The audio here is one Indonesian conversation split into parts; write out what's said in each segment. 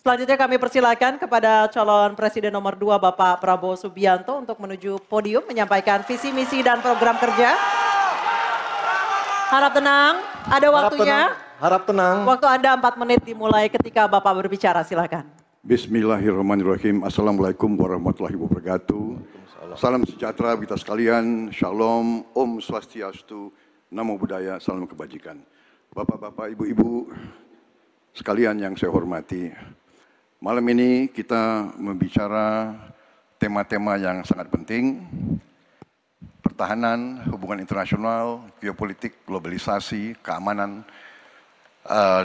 Selanjutnya kami persilakan kepada calon presiden nomor 2 Bapak Prabowo Subianto untuk menuju podium menyampaikan visi misi dan program kerja. Harap tenang, ada waktunya. Harap tenang. Waktu Anda 4 menit dimulai ketika Bapak berbicara, silakan. Bismillahirrahmanirrahim. Assalamualaikum warahmatullahi wabarakatuh. Salam sejahtera kita sekalian. Shalom, Om Swastiastu, Namo Buddhaya, salam kebajikan. Bapak-bapak, ibu-ibu sekalian yang saya hormati. Malam ini kita membicara tema-tema yang sangat penting. Pertahanan, hubungan internasional, geopolitik, globalisasi, keamanan. Uh,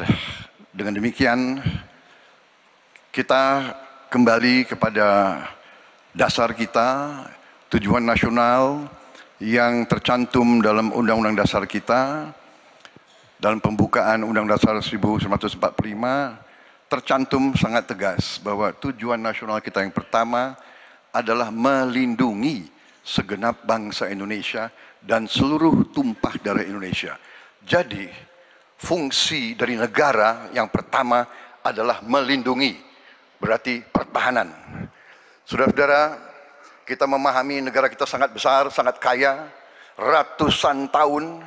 dengan demikian, kita kembali kepada dasar kita, tujuan nasional yang tercantum dalam Undang-Undang Dasar kita, dalam pembukaan Undang Dasar 1945 tercantum sangat tegas bahwa tujuan nasional kita yang pertama adalah melindungi segenap bangsa Indonesia dan seluruh tumpah darah Indonesia. Jadi, fungsi dari negara yang pertama adalah melindungi, berarti pertahanan. Saudara-saudara, kita memahami negara kita sangat besar, sangat kaya, ratusan tahun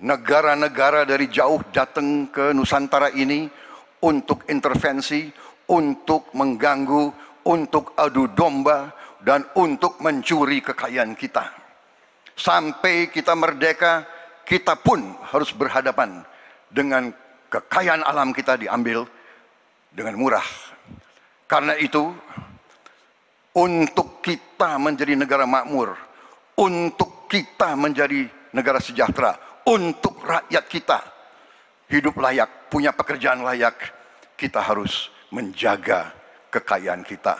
negara-negara dari jauh datang ke Nusantara ini untuk intervensi, untuk mengganggu, untuk adu domba, dan untuk mencuri kekayaan kita. Sampai kita merdeka, kita pun harus berhadapan dengan kekayaan alam kita diambil dengan murah. Karena itu, untuk kita menjadi negara makmur, untuk kita menjadi negara sejahtera, untuk rakyat kita, hidup layak, punya pekerjaan layak, kita harus menjaga kekayaan kita.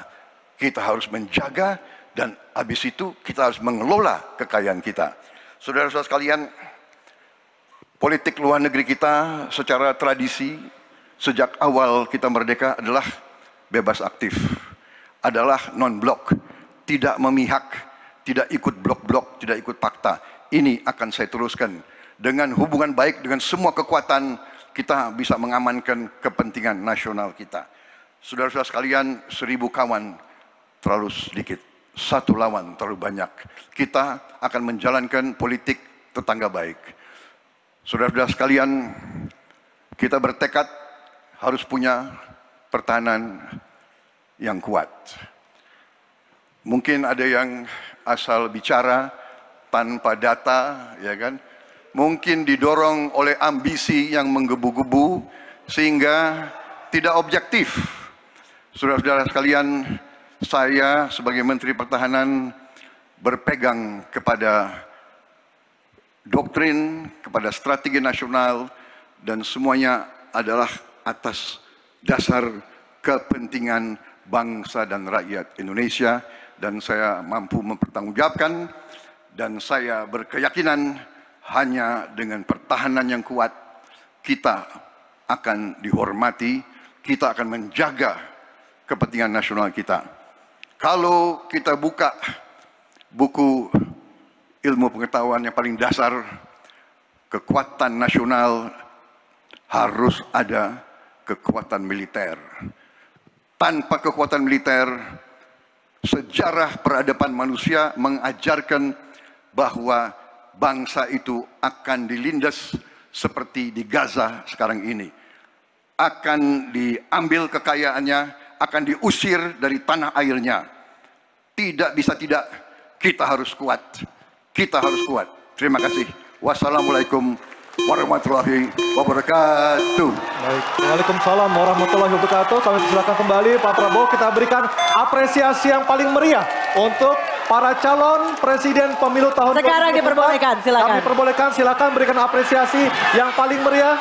Kita harus menjaga dan habis itu kita harus mengelola kekayaan kita. Saudara-saudara sekalian, politik luar negeri kita secara tradisi sejak awal kita merdeka adalah bebas aktif, adalah non-blok, tidak memihak, tidak ikut blok-blok, tidak ikut fakta. Ini akan saya teruskan dengan hubungan baik dengan semua kekuatan kita bisa mengamankan kepentingan nasional kita. Saudara-saudara sekalian, seribu kawan terlalu sedikit, satu lawan terlalu banyak. Kita akan menjalankan politik tetangga baik. Saudara-saudara sekalian, kita bertekad harus punya pertahanan yang kuat. Mungkin ada yang asal bicara tanpa data, ya kan? Mungkin didorong oleh ambisi yang menggebu-gebu sehingga tidak objektif. Saudara-saudara sekalian, saya sebagai Menteri Pertahanan berpegang kepada doktrin, kepada strategi nasional dan semuanya adalah atas dasar kepentingan bangsa dan rakyat Indonesia dan saya mampu mempertanggungjawabkan dan saya berkeyakinan hanya dengan pertahanan yang kuat kita akan dihormati, kita akan menjaga kepentingan nasional kita. Kalau kita buka buku ilmu pengetahuan yang paling dasar, kekuatan nasional harus ada kekuatan militer. Tanpa kekuatan militer, sejarah peradaban manusia mengajarkan bahwa bangsa itu akan dilindas seperti di Gaza sekarang ini. Akan diambil kekayaannya, akan diusir dari tanah airnya. Tidak bisa tidak, kita harus kuat. Kita harus kuat. Terima kasih. Wassalamualaikum warahmatullahi wabarakatuh. Baik, Waalaikumsalam warahmatullahi wabarakatuh. Kami silakan kembali Pak Prabowo kita berikan apresiasi yang paling meriah untuk para calon presiden pemilu tahun Sekarang diperbolehkan, silakan. Kami perbolehkan, silakan berikan apresiasi yang paling meriah